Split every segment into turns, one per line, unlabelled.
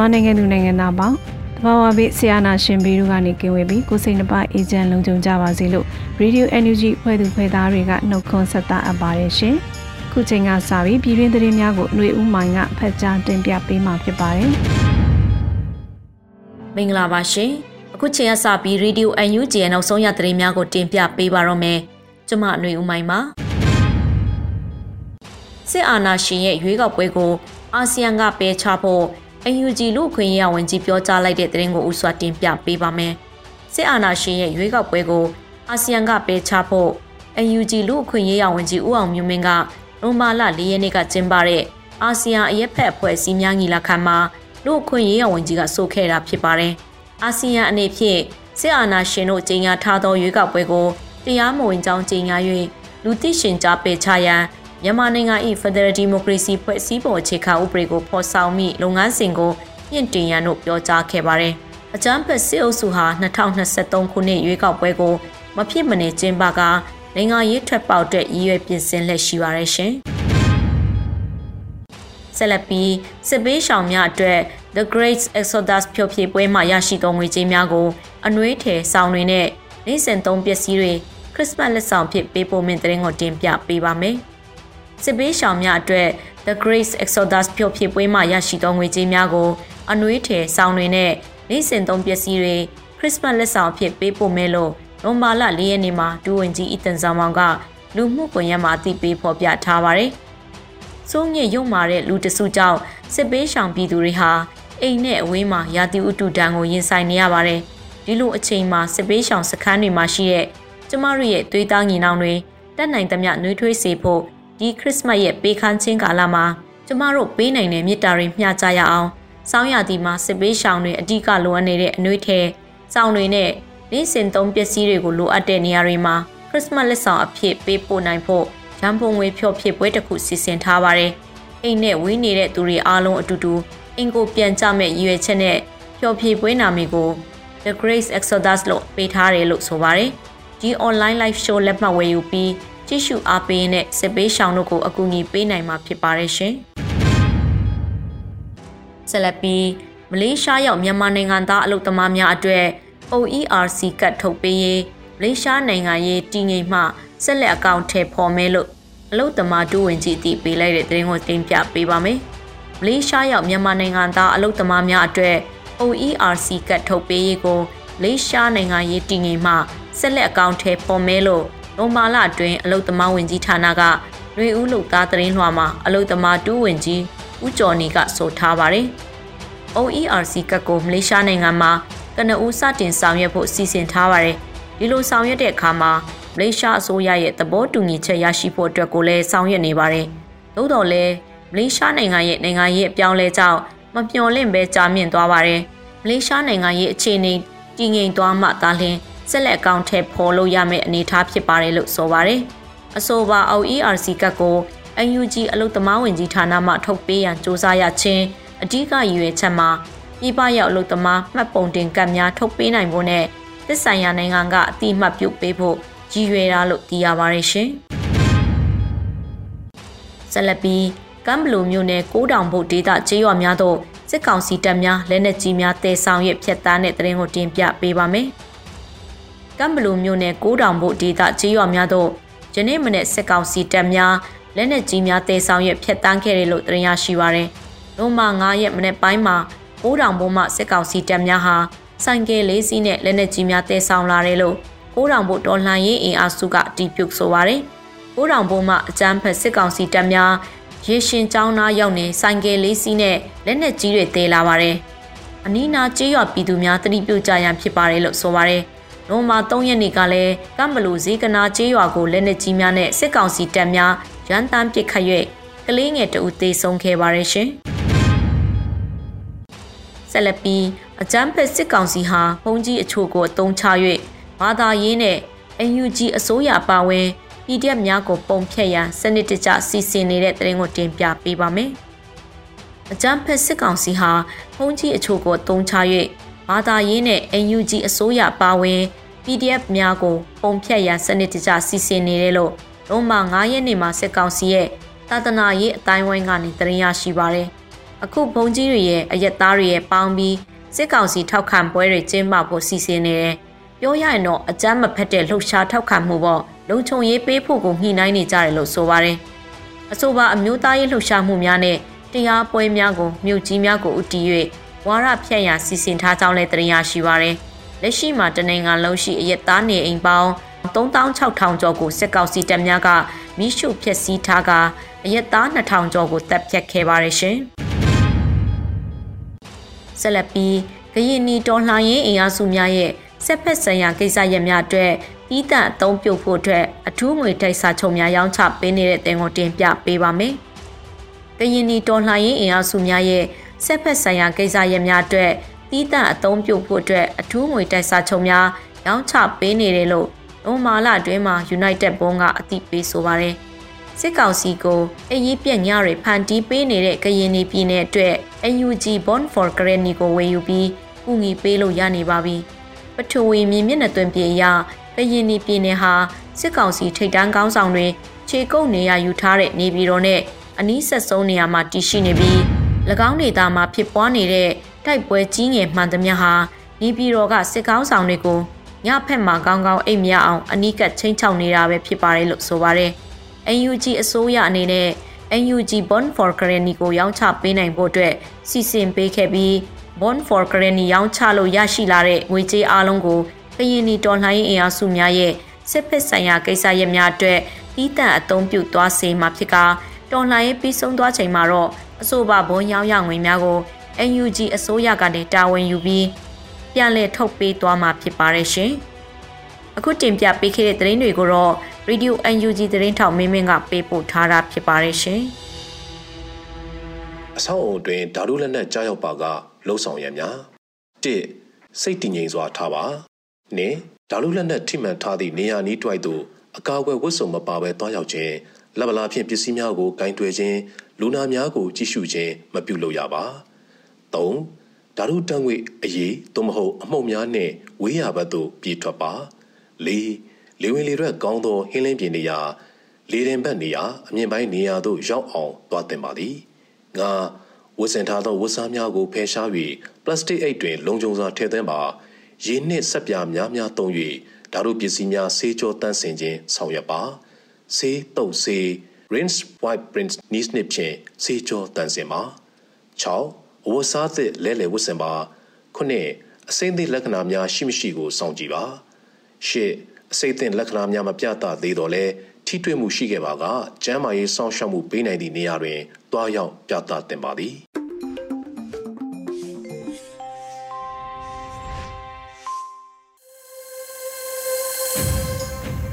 မြန်မာနိုင်ငံသူနိုင်ငံသားပေါင်းတဘာဝဘေးဆရာနာရှင်ဘီတို့ကနေကင်းဝေးပြီးကိုစိတ်နှပါအေဂျင့်လုံခြုံကြပါစေလို့ Radio NUG ဖွဲ့သူဖွဲ့သားတွေကနှုတ်ခွန်းဆက်တာအပ်ပါတယ်ရှင်။ခုချိန်ကစပြီးပြည်တွင်းသတင်းများကိုຫນွေဦးမိုင်ကဖတ်ကြားတင်ပြပေးမှာဖြစ်ပါတယ်။
မင်္ဂလာပါရှင်။အခုချိန်ကစပြီး Radio NUG ရဲ့နောက်ဆုံးရသတင်းများကိုတင်ပြပေးပါတော့မယ်။ကျွန်မຫນွေဦးမိုင်ပါ။စစ်အာဏာရှင်ရဲ့ရွေးကောက်ပွဲကိုအာဆီယံကပယ်ချဖို့ UNG လူခွင့်ရဝန်ကြီးပြောကြားလိုက်တဲ့သတင်းကိုဥစွာတင်ပြပေးပါမယ်။စစ်အာဏာရှင်ရဲ့ရွေးကောက်ပွဲကိုအာဆီယံကပယ်ချဖို့ UNG လူခွင့်ရဝန်ကြီးဦးအောင်မျိုးမင်းကနိုမာလ၄ရက်နေ့ကကျင်းပတဲ့အာဆီယံအရက်ဖက်အဖွဲ့အစည်းများညီလာခံမှာလူခွင့်ရဝန်ကြီးကဆိုခဲ့တာဖြစ်ပါတယ်။အာဆီယံအနေဖြင့်စစ်အာဏာရှင်တို့ကြီးညာထားသောရွေးကောက်ပွဲကိုတရားမဝင်ကြောင်းကြီးညာ၍လူသိရှင်ကြားပယ်ချရန် မြန်မာနိုင်ငံ၏ဖက်ဒရယ်ဒီမိုကရေစီဖွဲ့စည်းပုံအခြေခံဥပဒေကိုဖော်ဆောင်မိလုပ်ငန်းစဉ်ကိုမြင့်တင်ရန်တို့ပြောကြားခဲ့ပါတယ်။အကြမ်းဖက်စစ်အုပ်စုဟာ2023ခုနှစ်ရွေးကောက်ပွဲကိုမဖြစ်မနေကျင်းပကနိုင်ငံရေးထွက်ပေါက်တဲ့ရည်ရွယ်ပြင်ဆင်လက်ရှိပါရရှင်။ဆက်လက်ပြီးစစ်ပေးရှောင်များအတွက် The Great Exodus ဖြိုဖြေပွဲမှာရရှိသောငွေကြေးများကိုအနှွေးထည်ဆောင်တွေနဲ့နေ့စဉ်သုံးပစ္စည်းတွေခရစ်စမတ်လက်ဆောင်ဖြစ်ပေးပို့မင်းတဲ့ရင်ကိုတင်ပြပေးပါမယ်။ စစ်ပေးရှောင်များအတွက် The Grace Exodus ဖြိုဖြေပွဲမှရရှိသောငွေကြေးများကိုအနှွေးထည်ဆောင်တွေနဲ့နေ့စဉ်သုံးပစ္စည်းတွေခရစ်စမတ်လက်ဆောင်အဖြစ်ပေးပို့မယ်လို့နိုမာလ၄ရက်နေ့မှာဒူဝင်ကြီးအီတန်ဆောင်မောင်ကလူမှုကွန်ရက်မှာအသိပေးဖော်ပြထားပါတယ်။စိုးညစ်ရုံမာတဲ့လူတစုကြောင့်စစ်ပေးရှောင်ပြည်သူတွေဟာအိမ်နဲ့အဝေးမှာရာသီဥတုဒဏ်ကိုရင်ဆိုင်နေရပါတယ်။ဒီလိုအချိန်မှာစစ်ပေးရှောင်စခန်းတွေမှာရှိတဲ့ကျမတို့ရဲ့သွေးသားညီနောင်တွေတက်နိုင်သမျှနှွေးထွေးစေဖို့ ဒီခရစ်စမတ်ရဲ့ပေးခန်းချင်းကာလမှာကျမတို့ပေးနိုင်တဲ့မြစ်တာတွေမျှကြရအောင်စောင်းရသည်မှာစစ်ပေးရှောင်တွေအဓိကလိုအပ်နေတဲ့အနှွေးထဲစောင်းတွေနဲ့နေ့စဉ်သုံးပစ္စည်းတွေကိုလိုအပ်တဲ့နေရာတွေမှာခရစ်စမတ်လက်ဆောင်အဖြစ်ပေးပို့နိုင်ဖို့ရန်ပုံငွေဖြော့ဖြစ်ပွဲတစ်ခုစီစဉ်ထားပါတယ်။အိမ်နဲ့ဝေးနေတဲ့သူတွေအားလုံးအတူတူအင်ကိုပြန်ကြမဲ့ရည်ရွယ်ချက်နဲ့ဖြော့ဖြေပွဲနာမည်ကို The Grace Exodus လို့ပေးထားတယ်လို့ဆိုပါတယ်။ဒီ online live show လက်မှတ်ဝယ်ယူပြီး ကြည့်ရှုအားပေးတဲ့စစ်ပေးရှောင်တို့ကိုအကူအညီပေးနိုင်မှာဖြစ်ပါတယ်ရှင်။ဆက်လက်ပြီးမလေးရှားရောက်မြန်မာနိုင်ငံသားအလုပ်သမားများအတွက် OERC ကတ်ထုတ်ပေးရေးမလေးရှားနိုင်ငံရေးတည်ငြိမ်မှဆက်လက်အကောင့်ထဲပေါ်မဲလို့အလုပ်သမားဒုဝန်ကြီးအသိပေးလိုက်တဲ့သတင်းကိုတင်ပြပေးပါမယ်။မလေးရှားရောက်မြန်မာနိုင်ငံသားအလုပ်သမားများအတွက် OERC ကတ်ထုတ်ပေးရေးကိုမလေးရှားနိုင်ငံရေးတည်ငြိမ်မှဆက်လက်အကောင့်ထဲပေါ်မဲလို့ နိုမာလအတွင်းအလုတ်သမားဝင်ကြီးဌာနကလွေဦးလုတ်သားသတင်းလွှာမှာအလုတ်သမားတူးဝင်ကြီးဦးကျော်နေကဆိုထားပါတယ်။ OERC ကတ်ကိုမလေးရှားနိုင်ငံမှာကနဦးစတင်ဆောင်ရွက်ဖို့စီစဉ်ထားပါတယ်။ဒီလိုဆောင်ရွက်တဲ့အခါမှာမလေးရှားအစိုးရရဲ့သဘောတူညီချက်ရရှိဖို့အတွက်ကိုလည်းဆောင်ရွက်နေပါတယ်။သို့တော်လည်းမလေးရှားနိုင်ငံရဲ့နိုင်ငံရေးအပြောင်းလဲကြောင့်မမျှော်လင့်ပဲကြာမြင့်သွားပါတယ်။မလေးရှားနိုင်ငံရဲ့အခြေအနေတည်ငြိမ်သွားမှသာလျှင် ဆက်လက်အကောင့်ထဲပေါ်လို့ရမယ့်အနေအထားဖြစ်ပါတယ်လို့ဆိုပါတယ်။အဆိုပါ OERC ကတ်ကို UNG အလုသမားဝင်ကြီးဌာနမှထုတ်ပေးရန်စ조사ရခြင်းအဓိကရည်ရွယ်ချက်မှာပြည်ပရောက်အလုသမားမှတ်ပုံတင်ကတ်များထုတ်ပေးနိုင်ဖို့နဲ့သစ္ဆိုင်ရာနိုင်ငံကအတိအမှတ်ပြုပေးဖို့ရည်ရွယ်တာလို့သိရပါတယ်ရှင်။ဆက်လက်ပြီးကမ်ဘလူမြို့နယ်ကိုးတောင်ဘုတ်ဒေသကျေးရွာများသို့စစ်ကောင်စီတပ်များလက်နက်ကြီးများတဲဆောင်ရွက်ဖျက်ဆီးတဲ့တရင်ကိုတင်ပြပေးပါမယ်။ ကမ်ဘလူမြို့နယ်ကိုးတောင်ဘုတ်ဒေသကျေးရွာများသို့ယနေ့မနေ့စစ်ကောင်စီတပ်များလက်နက်ကြီးများတဲဆောင်ရွက်ဖျက်တမ်းခဲ့တယ်လို့သတင်းရရှိပါရယ်။နိုမာ9ရက်မနေ့ပိုင်းမှာပိုးတောင်ဘုံမှစစ်ကောင်စီတပ်များဟာဆိုင်ကယ်လေးစီးနဲ့လက်နက်ကြီးများတဲဆောင်လာတယ်လို့ပိုးတောင်ဘုံတော်လှန်ရေးအင်အားစုကတီးပြုတ်ဆိုပါရယ်။ပိုးတောင်ဘုံမှအကြမ်းဖက်စစ်ကောင်စီတပ်များရေရှင်ကျောင်းသားရောက်နေဆိုင်ကယ်လေးစီးနဲ့လက်နက်ကြီးတွေတဲလာပါတယ်။အနီးနာကျေးရွာပြည်သူများတတိပြုတ်ကြရန်ဖြစ်ပါတယ်လို့ဆိုပါတယ်။ နိုမာ3ရက်နေ့ကလည်းကမ်ဘလူဇီကနာကျေးရွာကိုလက်နက်ကြီးများနဲ့စစ်ကောင်စီတပ်များရန်တမ်းပစ်ခတ်၍ကလေးငယ်တအူသေးဆုံးခဲ့ပါတယ်ရှင်။ဆက်လက်ပြီးအကြမ်းဖက်စစ်ကောင်စီဟာဘုံကြီးအချို့ကိုအုံချ၍ဘာသာရေးနဲ့ UNG အစိုးရပါဝင် PDF များကိုပုံဖြတ်ရန်စနစ်တကျစီစဉ်နေတဲ့တရင်ကိုတင်ပြပေးပါမယ်။အကြမ်းဖက်စစ်ကောင်စီဟာဘုံကြီးအချို့ကိုအုံချ၍ဘာသာရေးနဲ့ UNG အစိုးရပါဝင် PDF များကိုပုံဖြတ်ရန်စနစ်တကျစီစဉ်နေတယ်လို့နိုမာ9ရက်နေ့မှာစစ်ကောင်စီရဲ့သာသနာရေးအတိုင်းဝိုင်းကနေသတင်းရရှိပါရယ်။အခုဘုံကြီးတွေရဲ့အရက်သားတွေရဲ့ပေါင်းပြီးစစ်ကောင်စီထောက်ခံပွဲတွေကျင်းပဖို့စီစဉ်နေတယ်။ပြောရရင်တော့အကြမ်းမဖက်တဲ့လှုပ်ရှားထောက်ခံမှုပေါ့လုံခြုံရေးပေးဖို့ကိုညှိနှိုင်းနေကြတယ်လို့ဆိုပါရယ်။အဆိုပါအမျိုးသားရေးလှုပ်ရှားမှုများနဲ့တရားပွဲများကိုမြို့ကြီးများကိုဥတီ၍ဝါရဖြန့်ရစီစဉ်ထားကြောင်းလည်းသတင်းရရှိပါရယ်။ လက်ရှိမှာတနင်္ဂနွေလုံးရှိအရက်သားနေအိမ်ပေါင်း3600ကျော်ကိုစစ်ကောင်စီတပ်များကမိရှုဖျက်ဆီးထားကအရက်သား2000ကျော်ကိုတပ်ဖြတ်ခဲ့ပါတယ်ရှင်။ဆက်လက်ပြီးဂရင်နီတော်လှန်ရေးအင်အားစုများရဲ့ဆက်ဖက်ဆိုင်ရာကိစ္စရပ်များအတွက်တီးတန့်အသုံးပြုဖို့အတွက်အထူးငွေတိုက်စာချုပ်များရောင်းချပေးနေတဲ့တင်ကိုတင်ပြပေးပါမယ်။ဂရင်နီတော်လှန်ရေးအင်အားစုများရဲ့ဆက်ဖက်ဆိုင်ရာကိစ္စရပ်များအတွက် တီးတန့်အသုံးပြုဖို့အတွက်အထူးငွေတိုက်စာချုပ်များရောင်းချပေးနေတယ်လို့နိုမာလာအတွင်းမှာ United ဘုံကအသိပေးဆိုပါတယ်။စစ်ကောင်စီကိုအရေးပြက်ညတွေဖန်တီးပေးနေတဲ့ကရင်နီပြည်နယ်အတွက် UNG Bond for Granny ကိုဝယ်ယူပြီးကူညီပေးလို့ရနေပါပြီ။ပထဝီမြင်မျက်နှာသွင်းပြေအရကရင်နီပြည်နယ်ဟာစစ်ကောင်စီထိတ်တန်းကောင်းဆောင်တွေခြေကုပ်နေရယူထားတဲ့နေပြည်တော်နဲ့အနီးဆက်ဆုံးနေရာမှာတည်ရှိနေပြီး၎င်းဒေသမှာဖြစ်ပွားနေတဲ့ တိုက်ပွဲကြီးငယ်မှန်သမျှဟာနေပြည်တော်ကစစ်ကောင်းဆောင်တွေကိုညဖက်မှာကောင်းကောင်းအိမ်မရအောင်အနီးကပ်ချင်းချောက်နေတာပဲဖြစ်ပါတယ်လို့ဆိုပါတယ်။ UNG အစိုးရအနေနဲ့ UNG Bond for Granny ကိုရောင်းချပေးနိုင်ဖို့အတွက်စီစဉ်ပေးခဲ့ပြီး Bond for Granny ရောင်းချလို့ရရှိလာတဲ့ငွေကြေးအလုံးကိုကရင်နီတော်လှန်ရေးအင်အားစုများရဲ့စစ်ဖက်ဆိုင်ရာကိစ္စရပ်များအတွက်တီးတန့်အသုံးပြုသွားစေမှာဖြစ်ကတော်လှန်ရေးပြီးဆုံးသွားချိန်မှာတော့အဆိုပါဘုံရောင်းရငွေများကို UNG အစိုးရကနေတာဝန်ယူပြီးပြန်လည်ထုတ်ပေးသွားမှာဖြစ်ပါတယ်ရှင်။အခုတင်ပြပေးခဲ့တဲ့သတင်းတွေကိုတော့ Radio UNG သတင်းထောက်မင်းမင်းကပေးပို့ထားတာဖြစ်ပါတယ်ရှင်။
အဆောက်အုံတွင်ဓာတုလက်နက်ကြားရောက်ပါကလှုပ်ဆောင်ရများ၁စိတ်တည်ငြိမ်စွာထားပါနှင့်ဓာတုလက်နက်ထိမှန်ထားသည့်နေရာနီးတွိုက်သို့အကာအကွယ်ဝတ်စုံမပါဘဲတွားရောက်ခြင်းလက်ဗလာဖြင့်ပစ္စည်းများကိုကင်တွယ်ခြင်းလူနာများကိုကြည့်ရှုခြင်းမပြုလုပ်ရပါ ၃ဓာတုတံငွေအရေးသို့မဟုတ်အမှုန့်များနှင့်ဝေးရဘက်သို့ပြေးထွက်ပါ၄လေဝင်လေရက်ကောင်းသောဟင်းလင်းပြင်နေရာလေရင်ဘက်နေရာအမြင့်ပိုင်းနေရာသို့ရောက်အောင်သွားတင်ပါသည်ငါဝတ်ဆင်ထားသောဝတ်စားများကိုဖယ်ရှား၍ပလတ်စတစ်အိတ်တွင် လုံခြုံစွာထည့်သွင်းပါရေနှင့်ဆက်ပြားများများသုံး၍ဓာတုပစ္စည်းများဆေးကြောတန့်စင်ခြင်းဆောင်ရွက်ပါဆေးတုပ်ဆေး rinse wipe rinse နည်းစနစ်ဖြင့်ဆေးကြောတန့်စင်ပါ6 ဝတ်စားသည့်လဲလှယ်ဝတ်ဆင်ပါခုနှစ်အစိမ့်သည့်လက္ခဏာများရှိမရှိကိုစောင့်ကြည့်ပါရှစ်အစိမ့်သင့်လက္ခဏာများမပြသသေးတော့လဲထိတွေ့မှုရှိခဲ့ပါကကျမ်းမာရေးစောင့်ရှောက်မှုပေးနိုင်သည့်နေရာတွင်တွားရောက်ပြသတင်ပါသည်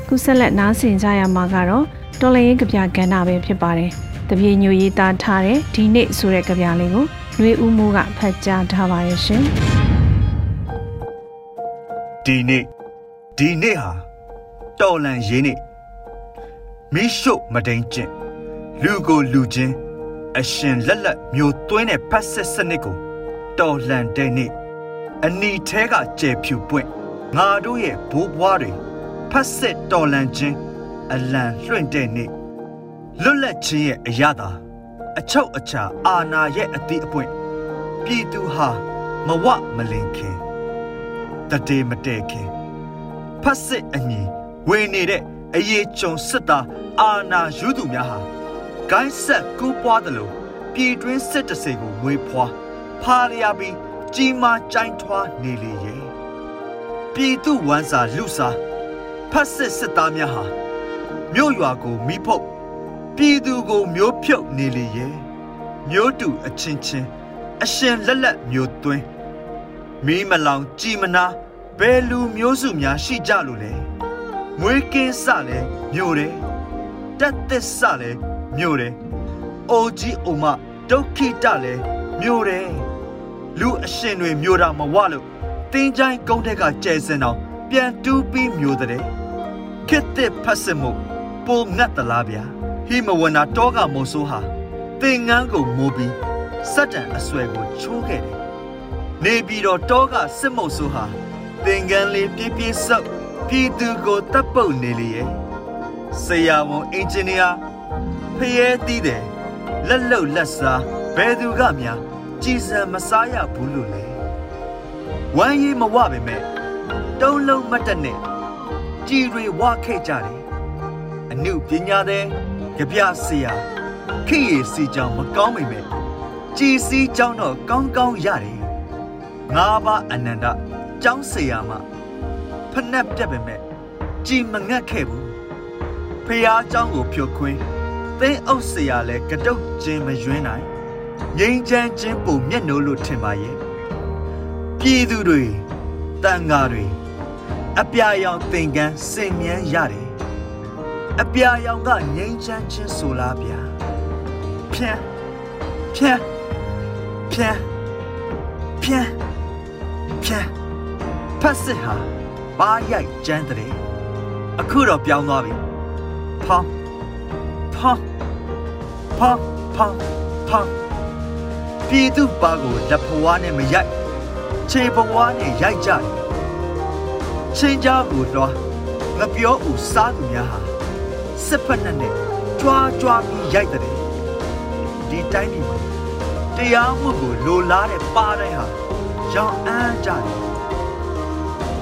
ခုဆက်လက်နားဆင်ကြရမှာကတော့တော်လရင်ကြပြကဏ္ဍပဲဖြစ်ပါတယ်။တပြေညိုရေးသားထားတဲ့ဒီနေ့ဆိုတဲ့ကြပြလေးကို နှွေဦးမိုးကဖတ်ကြားထားပါရဲ့ရှင်။
ဒီနေ့ဒီနေ့ဟာတော်လန်ရေးနေ့မိရှုမတိန်ကျင့်လူကိုလူချင်းအရှင်လက်လက်မျိုးသွင်းတဲ့ဖတ်ဆက်စနစ်ကိုတော်လန်တဲ့နေ့အနီထဲကကျဲဖြူပွင့်ငါတို့ရဲ့ဘိုးဘွားတွေဖတ်ဆက်တော်လန်ခြင်းအလံလွှင့်တဲ့နေ့လွတ်လပ်ခြင်းရဲ့အရသာ အချုပ်အချာအာနာရဲ့အတိအပွင့်ပြည်သူဟာမဝမလင်ခင်တတေမတဲခင်ဖတ်စစ်အညီဝင်နေတဲ့အရေးကြုံစစ်သားအာနာယူသူများဟာဂိုင်းဆက်ကူးပွားတယ်လို့ပြည်တွင်းစစ်တစေကိုမွေးဖွားဖားရပြီးကြီးမားကြိုင်းထွားနေလေရဲ့ပြည်သူဝမ်းစာလူစားဖတ်စစ်စစ်သားများဟာမြို့ရွာကိုမိဖုတ် ပြည်သူကိုမျိုးဖြုတ်နေလေရဲ့မျိုးတူအချင်းချင်းအရှင်လက်လက်မျိုးသွင်းမီးမလောင်ကြည်မနာဘယ်လူမျိုးစုများရှိကြလို့လဲမွေးကင်းစလဲမြို့တယ်တက်သစ်စလဲမြို့တယ်အိုကြီးအိုမဒုက္ခိတလဲမြို့တယ်လူအရှင်တွေမြို့တာမဝလို့တင်းချိုင်းကုန်းထက်ကကျဲစင်အောင်ပြန်တူးပြီးမြို့တဲ့ခစ်တဲ့ဖတ်စမှုပုံငတ်တလားဗျာ ဟိမဝနာတောကမို့ဆိုဟာသင်ငန်းကိုမိုးပြီးစက်တံအဆွဲကိုချိုးခဲ့တယ်နေပြီးတော့တောကစစ်မုတ်ဆိုဟာသင်္ကန်းလေးပြည့်ပြည့်စုပ်ပြည်သူကိုတပ်ပုတ်နေလေရဲ့ဆရာဝန်အင်ဂျင်နီယာဖျဲတီးတယ်လက်လုံလက်စားဘယ်သူကများကြည်စံမစားရဘူးလို့လေဝမ်းရေးမဝပါမဲ့တုံးလုံးမတ်တက်နဲ့ကြည်တွေဝခဲ့ကြတယ်အမှုပညာတဲ့ ကြပြဆရာခိရစီကြောင်မကောင်းမိမဲ့ကြည်စီကြောင်တော့ကောင်းကောင်းရတယ်ငါးပါးအနန္တကျောင်းဆရာမဖက်နဲ့ပြက်ပေမဲ့ကြည်မငတ်ခဲ့ဘူးဖះเจ้าကိုဖြုတ်ခွင်းသင်းအုပ်ဆရာလဲကတုတ်ချင်းမယွင်းနိုင်ငိမ့်ချမ်းချင်းပုံမျက်နှိုးလို့ထင်ပါရဲ့ပြည်သူတွေတန်ဃာတွေအပြာရောင်သင်္ကန်းစင်မြန်းရတယ် အပြာရောင်ကငိမ့်ချမ်းချင်းဆိုလားဗျာဖြန်းဖြန်းဖြန်းဖြန်းဖြန်းဖတ်စစ်ဟာပါရိုက်ကျန်းတဲ့အခုတော့ပြောင်းသွားပြီဖောင်းဖောင်းဖောင်းဖောင်းဖောင်းပြည်သူပါကိုလက်ဖွားနဲ့မရိုက်ခြေပွားနဲ့ရိုက်ကြတယ်ချင်းကြားကိုတော့ငပြောဦးစားသူများဟာ စစ်ဖက်နဲ့နဲ့ကြွားကြွားပြီးရိုက်တဲ့ဒီတိုင်းဒီမှာတရားမှုကိုလိုလားတဲ့ပါတိုင်းဟာရောင်အန်းကြတယ်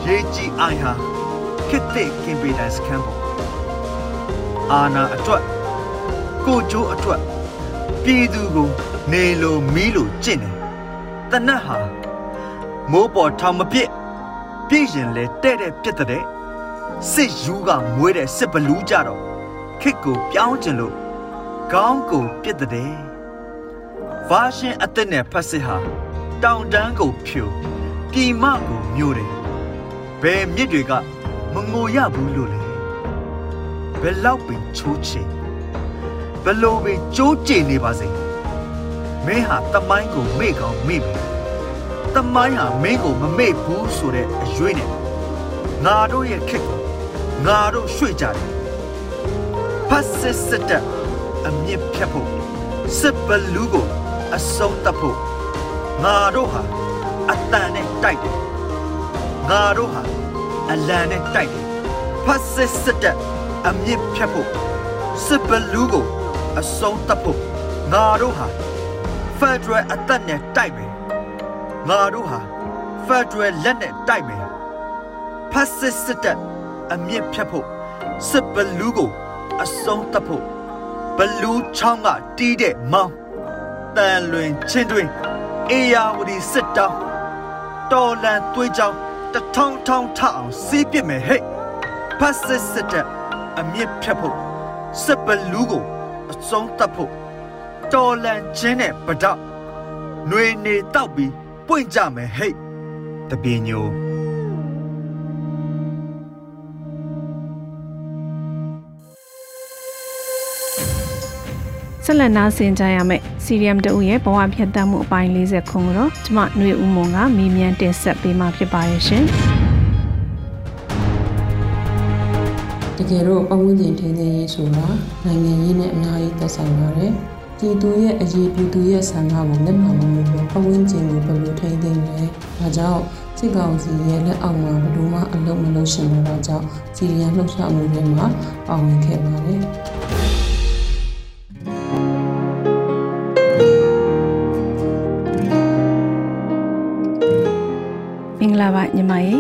ရေးကြည့်အိုင်ဟာခစ်တဲ့ကင်ပေတန်စကန်ပေါ်အာနာအတွက်ကိုကျိုးအတွက်ပြည်သူကိုနေလိုမီးလိုကျင့်တယ်တနတ်ဟာမိုးပေါ်ထောင်မပြစ်ပြည့်ရင်လဲတဲ့တဲ့ပြစ်တဲ့စစ်ယူကမွေးတဲ့စစ်ဘလူးကြတော့ ခစ်ကိုပြောင်းကျင်လို့ကောင်းကိုပြစ်တဲ့ဗာရှင်အသက်နဲ့ဖတ်စစ်ဟာတောင်တန်းကိုဖြူပြည်မကိုမျိုးတယ်ဘယ်မြစ်တွေကမငိုရဘူးလို့လေဘယ်လောက်ပင်ချိုးချင်ဘယ်လိုပင်ကြိုးကျင်နေပါစေမင်းဟာတမိုင်းကိုမေ့ကောင်းမေ့ပြီတမိုင်းဟာမင်းကိုမမေ့ဘူးဆိုတဲ့အရွေးနဲ့ငါတို့ရဲ့ခက်ကိုငါတို့ရွှေ့ကြတယ် ဖတ်စစ်စစ်တဲ့အမြင့်ဖြတ်ဖို့စစ်ဘလူးကိုအဆုံးတတ်ဖို့ငါတို့ဟာအတန်နဲ့တိုက်တယ်ငါတို့ဟာအလံနဲ့တိုက်တယ်ဖတ်စစ်စစ်တဲ့အမြင့်ဖြတ်ဖို့စစ်ဘလူးကိုအဆုံးတတ်ဖို့ငါတို့ဟာဖက်ဒရယ်အသက်နဲ့တိုက်မယ်ငါတို့ဟာဖက်ဒရယ်လက်နဲ့တိုက်မယ်ဖတ်စစ်စစ်တဲ့အမြင့်ဖြတ်ဖို့စစ်ဘလူးကို အဆုံးတတ်ဖို့ဘလူးချောင်းကတီးတဲ့မောင်းတန်လွင်ချင်းတွင်အေယာဝတီစစ်တောင်းတော်လန်သွေးကြောင်းတထောင်ထောင်ထအောင်စီးပစ်မယ်ဟဲ့ဖတ်စစ်စစ်တဲ့အမြင့်ဖြတ်ဖို့စစ်ဘလူးကိုအဆုံးတတ်ဖို့တော်လန်ချင်းနဲ့ပဒေါຫນွေနေတောက်ပြီးပွင့်ကြမယ်ဟဲ့တပင်းညို
ဆက်လက်နားဆင်ကြရမယ့် CRM တူရဲ့ဘဝဖြတ်သန်းမှုအပိုင်း40ခုကိုတော့ကျမຫນွေဦးမွန်ကမေးမြန်းတင်ဆက်ပေးမှာဖြစ်ပါရဲ့ရှင်။
တကယ်တော့ပတ်ဝန်းကျင်ထိန်းသိမ်းရေးဆိုတာနိုင်ငံရေးနဲ့အများကြီးသက်ဆိုင်ပါတယ်။ပြည်သူရဲ့အရေးပြည်သူရဲ့ဆန္ဒကိုလက်မှတ်မမှုလို့ပတ်ဝန်းကျင်ကိုဘယ်လိုထိန်းသိမ်းလဲ။ဒါကြောင့်စစ်ကောင်စီရဲ့လက်အောက်မှာဘယ်လိုမှအလုပ်မလုပ်ရှင်တော့ကြောင့်စီရီယံလှုပ်ရှားမှုတွေမှာပါဝင်ခဲ့ပါတယ်။
လာပါညီမရေ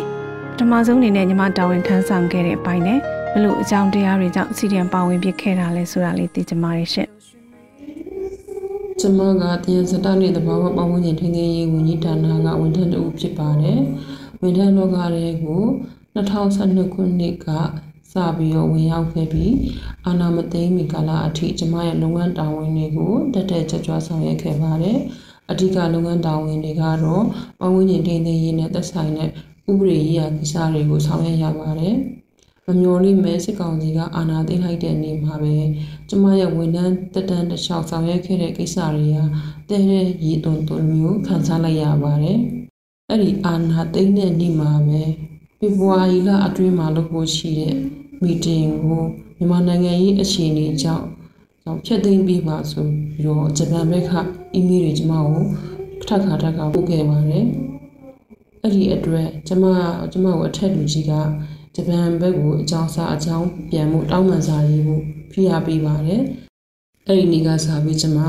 ပထမဆုံးအနေနဲ့ညီမတာဝန်ထမ်းဆောင်ခဲ့တဲ့အပိုင်းနဲ့ဘလို့အကြောင်းတရားတွေကြောင့်စီရီယံပါဝင်ဖြစ်ခဲ့တာလဲဆိုတာလေးသိချင်ပါတယ်ရှင်
ကျမကတရားစတနဲ့တဘာဝပတ်ဝန်းကျင်ထိန်းသိမ်းရေးဝန်ကြီးဌာနကဝန်ထမ်းတူဖြစ်ပါတယ်။ဝန်ထမ်းလောကတွေကို2012ခုနှစ်ကစပြီးတော့ဝင်ရောက်ခဲ့ပြီးအာနာမသိမ်းမီကာလအထိကျမရဲ့လုပ်ငန်းတာဝန်တွေကိုတက်တက်ကြွကြွဆောင်ရွက်ခဲ့ပါတယ်။ အဓိကလုပ်ငန်းတာဝန်တွေကတော့ပတ်ဝန်းကျင်ထိန်းသိမ်းရေးနဲ့သက်ဆိုင်တဲ့ဥပဒေရေးရာကိစ္စတွေကိုဆောင်ရွက်ရပါတယ်။မမျော်လင့်မဲစစ်ကောင်စီကအာဏာသိမ်းလိုက်တဲ့နေ့မှာပဲကျမရဲ့ဝန်ထမ်းတက်တန်းတစ်လျှောက်ဆောင်ရွက်ခဲ့တဲ့ကိစ္စတွေဟာတဲ့တဲ့ရည်သွန်သွန်မျိုးခံစားလိုက်ရပါတယ်။အဲ့ဒီအာဏာသိမ်းတဲ့နေ့မှာပဲဖေဖော်ဝါရီလအတွင်းမှာလုပ်ဖို့ရှိတဲ့မီတင်ကိုမြန်မာနိုင်ငံရေးအခြေအနေကြောင့် ကြောင့်ဖျက်သိမ်းပြီးပါဆိုပြီးတော့ဂျပန်ဘက်ကအီးမေးလ်တွေကျမကိုထပ်ခါထပ်ခါပို့ခဲ့ပါတယ်။အဲ့ဒီအတွက်ကျမကျမကိုအထက်လူကြီးကဂျပန်ဘက်ကိုအကြောင်းစားအကြောင်းပြန်မှုတောင်းပန်စာရေးဖို့ဖိအားပေးပါတယ်။အဲ့ဒီနေ့ကစပြီးကျွန်မ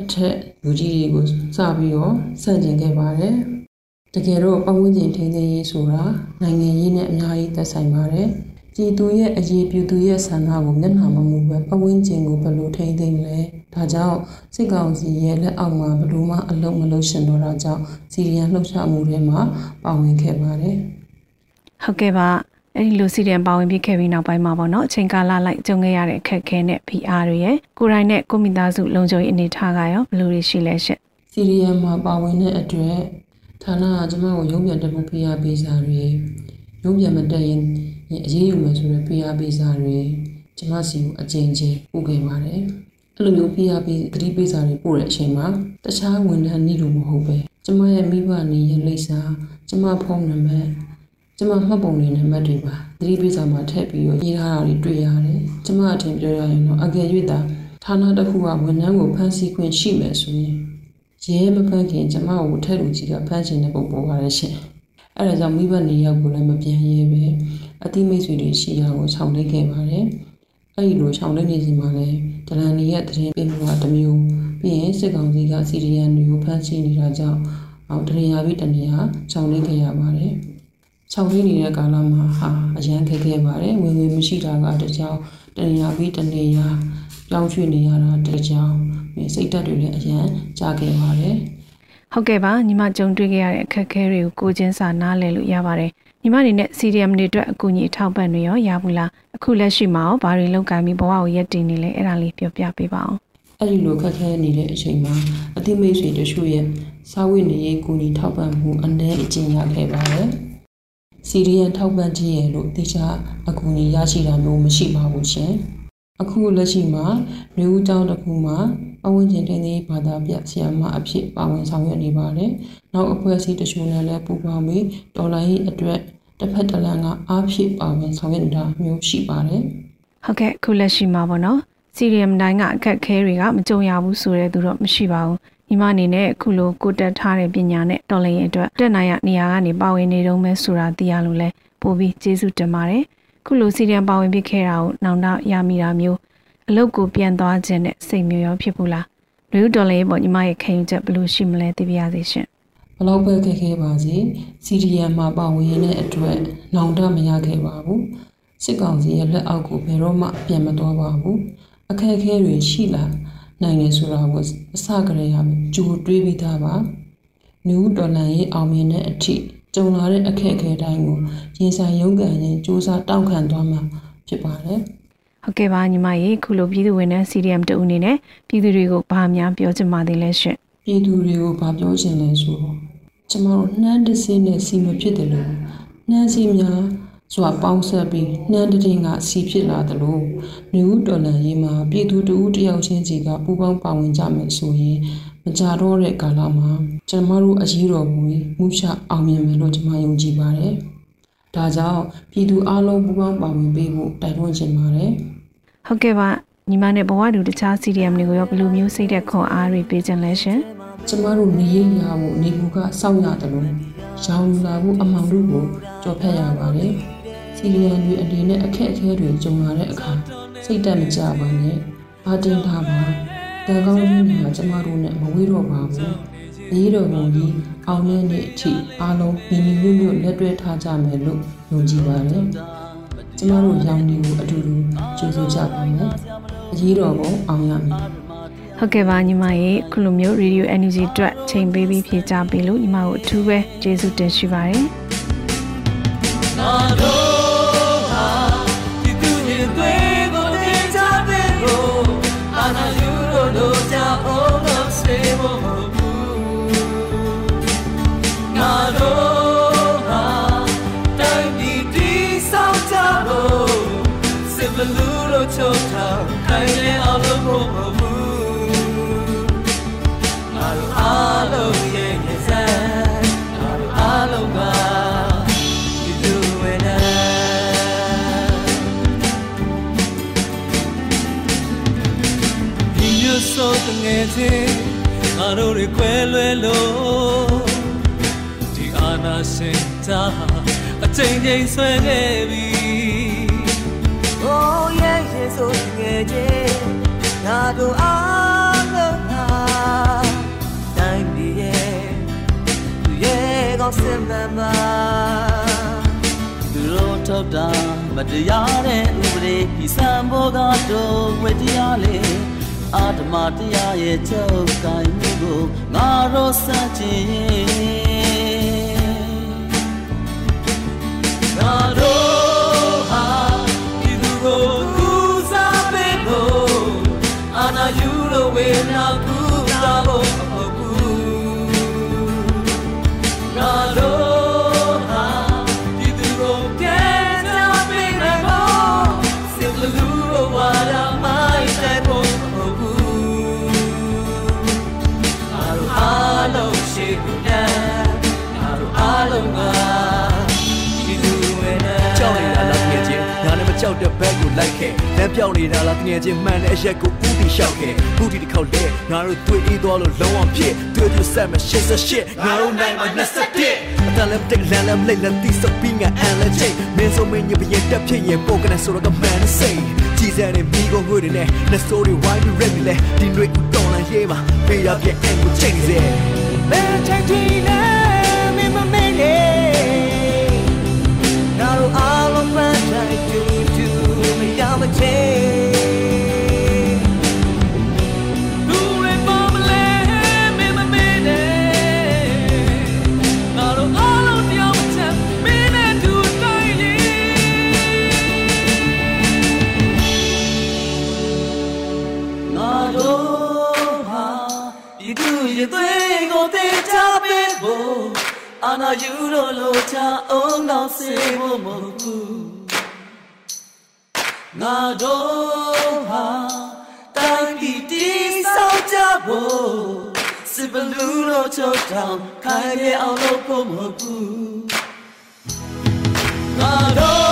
အထက်လူကြီးတွေကိုစပြီးတော့ဆန့်ကျင်ခဲ့ပါတယ်။တကယ်တော့ပတ်ဝန်းကျင်ထိန်းသိမ်းရေးဆိုတာနိုင်ငံရေးနဲ့အများကြီးသက်ဆိုင်ပါတယ်။ ပြည်သူရဲ့အရေးပြည်သူရဲ့ဆန္ဒကိုမျက်နှာမမူပဲပတ်ဝန်းကျင်ကိုဘယ်လိုထိန်းသိမ်းလဲ။ဒါကြောင့်စစ်ကောင်စီရဲ့လက်အောက်မှာဘယ်လိုမှအလုံးမလုံးရှင်တော့တာကြောင့်စီရီယန်လှုပ်ရှားမှုတွေမှာပါဝင်ခဲ့ပါတယ်။
ဟုတ်ကဲ့ပါအဲ့ဒီလိုစီရင်ပါဝင်ပြခဲ့ပြီးနောက်ပိုင်းမှာပေါ့နော်အချိန်ကာလလိုက်ကြုံခဲ့ရတဲ့အခက်အခဲနဲ့ PR တွေရဲ့ကိုရိုင်းနဲ့ကိုမိသားစုလုံခြုံရေးအနေထားကရောဘယ်လိုတွေရှိလဲရှင့်
စီရီယံမှာပါဝင်တဲ့အတွက်ဌာနကကျမကိုရုံးပြန်တက်ဖို့ PR ပေးစာတွေ ရုံးပြန်မတက်ရင်အရေးယူမယ်ဆိုတဲ့ PR ပေးစာတွေကျမစီကိုအကြိမ်ချင်းပို့ခဲ့ပါတယ်အဲ့လိုမျိုး PR ပေးသတိပေးစာတွေပို့တဲ့အချိန်မှာတခြားဝန်ထမ်းနေလို့မဟုတ်ပဲကျမရဲ့မိဘနေရဲ့လိပ်စာကျမဖုန်းနံပါတ်ကျမမှတ်ပုံတွေနဲ့မှတ်တွေပါသတိပေးစာမှာထည့်ပြီးတော့ရေးထားတာတွေတွေ့ရတယ်ကျမအထင်ပြောရရင်တော့အကယ်၍သာဌာနတစ်ခုကဝန်ထမ်းကိုဖမ်းဆီးခွင့်ရှိမယ်ဆိုရင်ရဲမဖမ်းခင်ကျမကိုထက်လူကြီးကဖမ်းချင်တဲ့ပုံပေါ်ပါရဲ့ရှင် အဲ့ဒါကြောင့်မိဘနေရောက်ကိုလည်းမပြန်ရဲပဲအတိမိတ်ဆွေတွေရှိရာကိုခြောက်လိုက်ခဲ့ပါတယ်အဲ့ဒီလိုခြောက်လိုက်နေစီမှာလည်းဒလန်နီရဲ့တရင်ပြင်မှုကတစ်မျိုးပြီးရင်စစ်ကောင်စီကစီရီယန်တွေကိုဖမ်းဆီးနေတာကြောင့်အောင်တနေရာပြီးတနေရာခြောက်လိုက်ခဲ့ရပါတယ်ခြောက်လေးနေတဲ့ကာလမှာဟာအရန်ခက်ခဲပါတယ်ဝင်ငွေမရှိတာကတကြောင်တနေရာပြီးတနေရာပြောင်းရွှေ့နေရတာတကြောင်စိတ်ဓာတ်တွေလည်းအရန်ကြာခဲ့ပါတယ်
ဟုတ်ကဲ့ပါညီမကြုံတွေ့ခဲ့ရတဲ့အခက်အခဲတွေကိုကိုချင်းစာနားလည်လို့ရပါတယ်ညီမအနေနဲ့ CDM တွေအတွက်အကူအညီထောက်ပံ့တွေရောရဘူးလားအခုလက်ရှိမှာရောဘာတွေလုပ်ကိုင်ပြီးဘဝကိုရည်တည်နေလဲအဲ့ဒါလေးပြောပြပေးပါအောင်
အဲ့ဒီလိုခက်ခဲနေတဲ့အချိန်မှာအသိမိတ်ဆွေတို့ရဲ့စာဝတ်နေရေးကူညီထောက်ပံ့မှုအနည်းအကျဉ်းရခဲ့ပါတယ်စီရီယန်ထောက်ပံ့ခြင်းရဲ့လို့တေချာအကူအညီရရှိတာမျိုးမရှိပါဘူးရှင်။ အခုလက်ရှိမှာနေဦးကျောင်းတစ်ခုမှာအဝန်းကျင်တင်းသေးဘာသာပြဆရာမအဖြစ်ပါဝင်ဆောင်ရွက်နေပါတယ်။နောက်အဖွဲ့အစည်းတချို့နဲ့လည်းပူးပေါင်းပြီးဒေါ်လာရေးအတွက်တစ်ဖက်တစ်လမ်းကအားဖြည့်ပါဝင်ဆောင်ရွက်နေတာမျိုးရှိပါတယ်။
ဟုတ်ကဲ့အခုလက်ရှိမှာပေါ့နော်။စီရီယမ်တိုင်းကအခက်ခဲတွေကမကြုံရဘူးဆိုတဲ့သူတော့မရှိပါဘူး။ညီမအနေနဲ့အခုလိုကိုတက်ထားတဲ့ပညာနဲ့တော်လရင်အတွက်တက်နိုင်ရနေရာကနေပါဝင်နေတော့မဲဆိုတာသိရလို့လဲပို့ပြီးကျေးဇူးတင်ပါတယ် ခုလိုစီရီယံပါဝင်ပြခဲ့တာကိုနောင်တရမိတာမျိုးအလုတ်ကိုပြန်သွားခြင်းနဲ့စိတ်မျိုးရောဖြစ်ဘူးလားလူတော်လေးပေါ့ညီမရဲ့ခံယူချက်ဘယ်လိုရှိမလဲသိပါရစေရှင်
ဘလောက်ပဲခက်ခဲပါစေစီရီယံမှာပါဝင်ရတဲ့အတွက်နောင်တမရခဲ့ပါဘူးစစ်ကောင်စီရဲ့လက်အောက်ကိုဘယ်တော့မှပြန်မသွားပါဘူးအခက်အခဲတွေရှိလာနိုင်တယ်ဆိုတာကိုအစကတည်းကကြိုတွေးပြီးသားပါနူးဒေါ်လာရေးအောင်မြင်တဲ့အထိ ကြုံလာတဲ့အခက်အခဲတိုင်းကိုရင်ဆိုင်ရုန်းကန်ရင်စူးစမ်းတောင်းခံသွားမှာဖြစ်ပါတယ်
ဟုတ်ကဲ့ပါညီမရေခုလိုပြည်သူဝင်တဲ့ CDM တူအနေနဲ့ပြည်သူတွေကိုဘာများပြောချင်ပါသေးလဲရှင်
ပြည်သူတွေကိုဘာပြောချင်လဲဆိုတော့ကျမတို့နှမ်းတစင်းနဲ့စီမဖြစ်တယ်လို့နှမ်းစီများ စွာပေါင်းဆက်ပြီးနှမ်းတည်ငါစီဖြစ်လာသလိုမျိုးဒေါ်လာရေးမှာပြည်သူတဦးတယောက်ချင်းစီကပူးပေါင်းပါဝင်ကြမယ်ဆိုရင်မကြတော့တဲ့ကာလမှာကျမတို့အရေးတော်မူမှုရှအောင်မြင်မယ်လို့ကျွန်မယုံကြည်ပါတယ်။ဒါကြောင့်ပြည်သူအလုံးပူးပေါင်းပါဝင်ပေးဖို့တိုက်တွန်းချင်ပါတယ်။
ဟုတ်ကဲ့ပါညီမနဲ့ဘဝတူတခြား CDM တွေကိုရောဘယ်လိုမျိုးစိတ်သက်ခွန်အားတွေပေးခြင်းလဲရှင်။
ကျမတို့နေရရဖို့နေဘူးကစောင့်ရတယ်လို့ရောင်လာဖို့အမှောင်တို့ကိုကြော်ဖြတ်ရပါတယ်။ စီရီယန်တွေအနေနဲ့အခက်အခဲတွေကြုံလာတဲ့အခါစိတ်တက်မကြပါနဲ့အားတင်းထားပါတန်ကောင်းကြီးတွေကကျမတို့နဲ့မဝေးတော့ပါဘူးအရေးတော်ပုံကြီးအောင်မြင်တဲ့အထိအားလုံးညီညီညွတ်ညွတ်လက်တွဲထားကြမယ်လို့ယုံကြည်ပါတယ်ကျမတို့ရောင်ဒီကိုအတူတူကြိုးဆိုကြပါမယ်အရေးတော်ပုံအောင်ရမယ်
ဟုတ်ကဲ့ပါညီမရေခုလိုမျိုး Radio Energy အတွက်ချိန်ပေးပြီးဖြေချပေးလို့ညီမကိုအထူးပဲကျေးဇူးတင်ရှိပါတယ် ချင်းငါတို့တွေခွဲလွဲလို့ဒီအာနာစင်တာအချိန်ချင်းဆွဲခဲ့ပြီ Oh yeah yeah ဆိုငယ်ချင်းငါတို့အားလုံးဟာတိုင်းပြည်ရဲ့သူရဲ့ကောင်းစင်မှန်ပါသူတို့ထုတ်တာမတရားတဲ့ဥပဒေဒီစံဘောကတော့ဝေတရားလေ အာဓမတရားရဲ့ချုပ်ကိုင်မှုကိုငါတို့စချင်ငါတို့ဟာဒီသူကိုကူစားပေးဖို့အာနာယူလို့ဝေနာကူစားဖို့ လိုက်
ခဲ့လမ်းပြောင်းနေတာလားတကယ်ချင်းမှန်တဲ့အရက်ကိုဥတီလျှောက်ခဲ့ခုဒီတစ်ခေါက်လဲငါတို့တွေ့အေးသွားလို့လုံးဝဖြစ်တွေ့တွေ့ဆက်မရှစ်ဆက်ရှစ်ငါတို့နိုင်မှာ21အတလည်းတက်လမ်းလည်းလိမ့်လည်းတိစပင်းကအန်လည်းချိတ်မင်းဆိုမင်းညပြည့်တက်ဖြစ်ရင်ပိုကနေဆိုတော့ကမှန်စိတ်ကြည်စံနေမိကိုငွေတွေနဲ့နှစိုးတွေဝိုင်းပြီးရက်ပြီးလဲဒီတွေဦးတော်လာရေးပါဖေးရပြအန်ကိုချိန်စေဘယ်ချိန်ဒီလဲမင်းမမေးနေ Now all of my try to do me down the chain. Ana yuro lo cha ong na စစ်ဘလူးလို့ချုပ်တောင်ခိုင်ပြအောင်လို့ဖို့မဟုတ်ဘူးငါတို့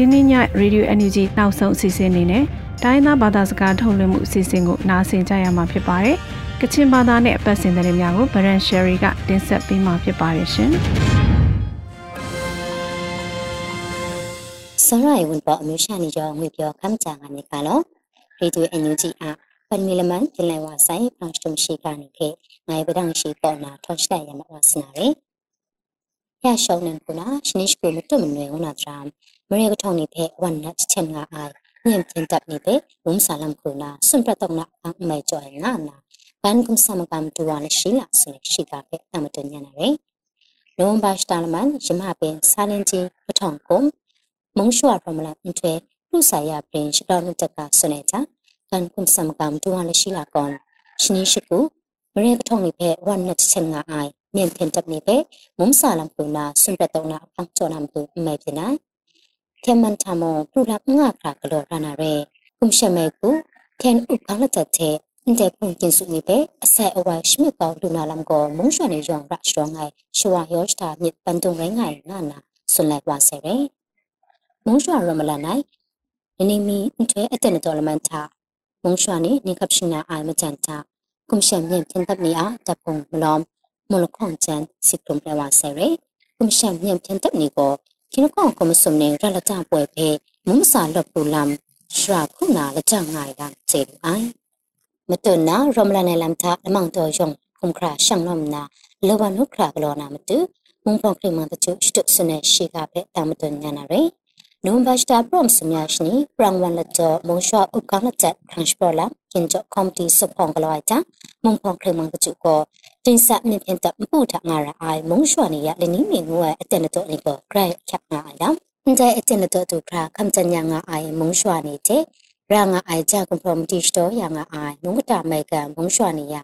ကနေ့
ည Radio Energy နောက်ဆုံးအစီအစဉ်အနေနဲ့တိုင်းသားဘာသာစကားထုတ်လွှင့်မှုအစီအစဉ်ကိုနားဆင်ကြရမှာဖြစ်ပါတယ်။ကချင်ဘာသာနဲ့အပတ်စဉ်သတင်းများကို Baran Sherry ကတင်ဆက်ပေးမှာဖြစ်ပါတယ်ရှင်။
စရိုင်ဝန်ပေါ်အမျိုးရှာနေကြောငွေပြောခမ်းချာကနေကလောရေဒီယိုအန်ယူဂျီအပန်မီလမန်တင်လိုက်ဝဆိုင်ဖန်စတုံရှိကနေခေငိုင်ပဒန်ရှိပေါ်နာထောက်ချက်ရမဝစနာရေရရှောင်းနန်ကုနာရှနိရှကိုမတွမနွေဝနာဒရမ် မရေကထောင်းနေဖေဝန်နတ်ချန်ငါအိုင်ညင်တင်တပ်နေပေဘုံဆာလမ်ကုနာစွန်ပရတောနာအမိုင်ကျော်နာနာဘန်ကုမ်ဆမကမ်တူဝါနရှိလာစနေရှိတာဖေအမတညနာရေနိုဝင်ဘာစတာလမန်ရမပင်စာလင်ကြီးပထောင်ကုံမုံရှွာရမလာအင်ထွေလူဆိုင်ရပင်ရှတော်နုတကဆွနေချကန်ကွန်စမ်ကမ်တူဝါလရှိလာကွန်ရှနီရှိကူမရေပထောင်နိဖေဝမ်နတ်ချင်ငါအိုင်မြင့်တင်တပ်နိဖေမုံစာလမ်ပူနာစွန်ပတောနာအဖောင်းချောနမ်တူအမေပြနာခေမန်ထမောပူလာငါ ခရာကလောရနာရဲကုမ်ရှမေကူကန်ဥပခလတတဲ့တဲ့ပုံကျင်စုနေပဲအဆက်အဝိုင်ရှမကောလူနာလမ်ကိုမုံရွှန်နေရောင်ရရှောင်းငိုင်ရှဝါယောစတာမြစ်ပန်တုံရိုင်းငိုင်ငါနာဆွန်လိုက်ပါစေရယ်မုံရွှန်ရမလာနိုင်နနေမီအထွဲအတက်တော်လမန်တာမုံရွှန်နေနေကပ်ရှင်နာအိုင်မချန်တာကုမ်ရှမ်မြင့်ပြင်တပ်နေအားတ ပုံမလောမမလခေါန်ချန်စစ်ကုမ်ပြဝါစေရယ်ကုမ်ရှမ်မြင့်ပြင်တပ်နေကိုကိနကောကမစုံနေရလကြပွဲဖဲမုံစာလော့ပူလမ်ရှရာခုနာလကြငိုင်လာချေအိုင်မတုနာရမလနယ်လမ်သာအမောင်တော်ယုံခုံခရာရှန်နမနာလောဘနုခရာကလောနာမ တုမုံဖောက်ခရမတချုရှတုစနေရှိကဖဲတာမတုညာနာရေနုံဘတ်တာပရမ်စမြရှနီပရန်ဝန်လတောမုံရှောဥကနချက်ခန့်စပလာကင်ဂျကွန်တီစဖောင်ကလောချာမုံဖောက်ခရမတချုကိုတင်စမြင့်ပြင်တပ်မပူထငါရအိုင်မုံရှောနေရလနီမီငွေအတက်နတော့နေကိုဂရိုက်ချက်ငါအိုင်ဒါတဲ့အတက်နတော့သူခရာခမ်ချညာငါအိုင်မုံရှောနေတဲ့ရာငါအိုင်ဂျာကွန်ပရမတီစတော့ရငါအိုင်မုံကတာမဲကန်မုံရှွာနေရ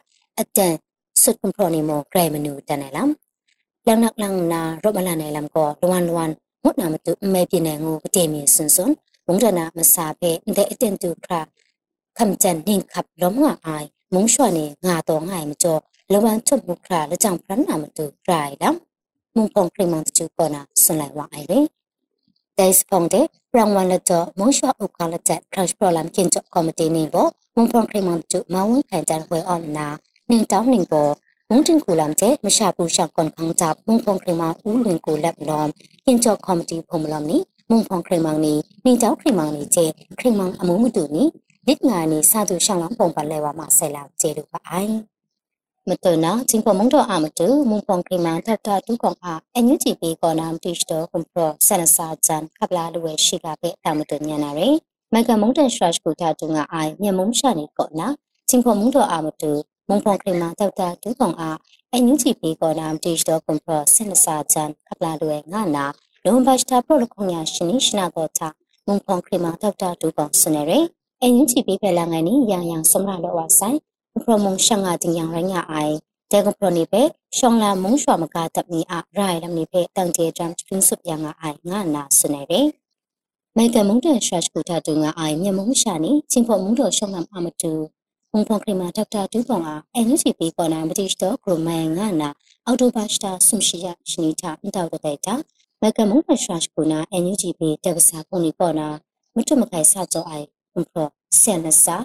အတန်စွတ်ကွန်ပရနီမိုဂရိုင်မနူတန်နေလမ်လန်နက်လန်နာရောမလာနေလမ်ကိုလွမ်လွမ်မုတ်နာမတူအမဲပြနေငူပတေမီစွန်စွန်မုံဒနာမစာဖေတဲ့အတန်တူခရာခမ်ချန်နင်းခပ်လုံးငါအိုင်မုံရှွာနေငါတော့ငါမကျော် လဝန်ထုတ်မှုခရာလကြောင်ဖရနာမတူဂရိုင်လမ်မုံဖုံခရမန်တူကောနာဆွန်လိုက်ဝအိုင်လေတိုင်စပုံတဲ့ရန်ဝန်လတော့မုံရှော့ဥကလတဲ့ crash problem ကင်ချကော်မတီနေဘောမုံဖုံခရမန်တူမဝန်ခံတဲ့ဝဲအော်နာနင်းတောင်းနေဘောမုံတင်ကူလမ်တဲ့မရှာပူရှာကွန်ခေါင်ကြမုံဖုံခရမဦးလွင်ကိုလက်လောကင်ချကော်မတီဖုံမလမ်နီမုံဖုံခရမန်နီနင်းတောင်းခရမန်နီကျခရမန်အမှုမတူနီလစ်ငါနီစာသူရှောင်းလောင်းပုံပါလဲဝါမဆဲလာကျေလူပါအိုင် မတနာချင်းပမုံတော့အမတူမုံဖုံခရမန်ထထတူကောင်အားအညူချီပေးကောနာမတိစတော့ကွန်ပရဆန်စာဂျန်ခပလာလူဝဲရှိကပဲအမတူညနာရယ်မကမုံတန်ရှရတ်ကိုတာတူငါအိုင်မြမုံရှာနေကောနာချင်းပမုံတော့အမတူမုံဖုံခရမန်ထထတူကောင်အားအညူချီပေးကောနာမတိစတော့ကွန်ပရဆန်စာဂျန်ခပလာလူဝဲငါနာလုံဘတ်တာပရိုလခုံညာရှင်နိရှနာကောတာမုံဖုံခရမန်ထထတူကောင်စနေရယ်အညူချီပေးဖဲလာငိုင်းနီရန်ရန်စမရလောဝဆိုင် promo shanga ting yang rang ya ai te ko pro ni pe shong la mong shwa ma ka tap ni a rai lam ni pe tang je jam spring sup yang nga ai nga na su ne re mai ka mong de shwa ku ta tu nga ai mya mong sha ni chin pho mong do shong lam a ma tu hong phong kri ma dr tu pong a ngc p ko na ma ti sto kro mai nga na october star sum shi ya shnita ndaw da ta mai ka mong de shwa ku na ngc p ta ka sa ko ni ko na မထမခိုင်စကြောအိုင်ဘုံဖဆန်နစာ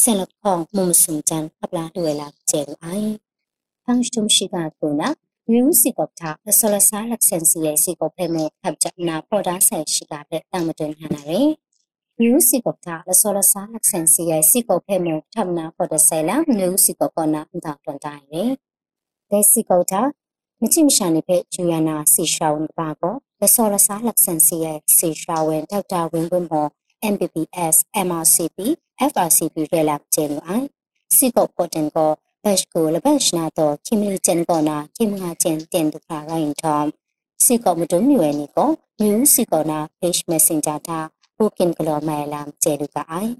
ဆန်လခေါမုံစုံချန်အပလာလွယ်လာကျဲအိုင်ဖန်ရှုံရှိကကုနာမြူစီကောတာအစလဆာလက်ဆန်စီရဲ့စီကောဖေမေဖပ်ချနာပေါ်ဒါဆယ်ရှိကပဲတမတွင်ဟနာရယ်မြူစီကောတာအစလဆာလက်ဆန်စီရဲ့စီကောဖေမေထပ်နာပေါ်ဒါဆယ်လာမြူစီကောကနာအန်တာတွန်တိုင်းရယ်ဒေစီကောတာမချိမရှာနေဖေဂျူယနာစီရှောင်းပါကောလဆောလဆာလက်ဆန်စီရဲ့စီရှောင်းဝင်ဒေါက်တာဝင်းဝင်းမော MBBS MRCP FRCP ရဲလာကျင်းအိုင်စီကောပေါ်တင်ကောဘက်ကိုလဘက်ရှနာတော့ခိမလီကျန်ကောနာခိမငါကျန်တင်တူခါရိုင်း tom စီကောမတုံမြွယ်နီကောမြူစီကောနာ page messenger တာဘုကင်ကလောမဲလမ်ကျဲလူကအိုင်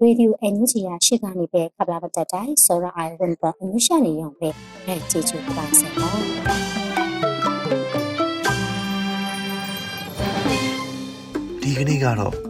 ရေဒီယိုအန်ယူဂျီယာရှိကနေပဲခပလာပတတိုင်းစောရအိုင်ဝန်ပေါ်အမျိုးရှာနေရောင်ပဲအဲချီချူပါစေနော်
ဒီကနေ့ကတော့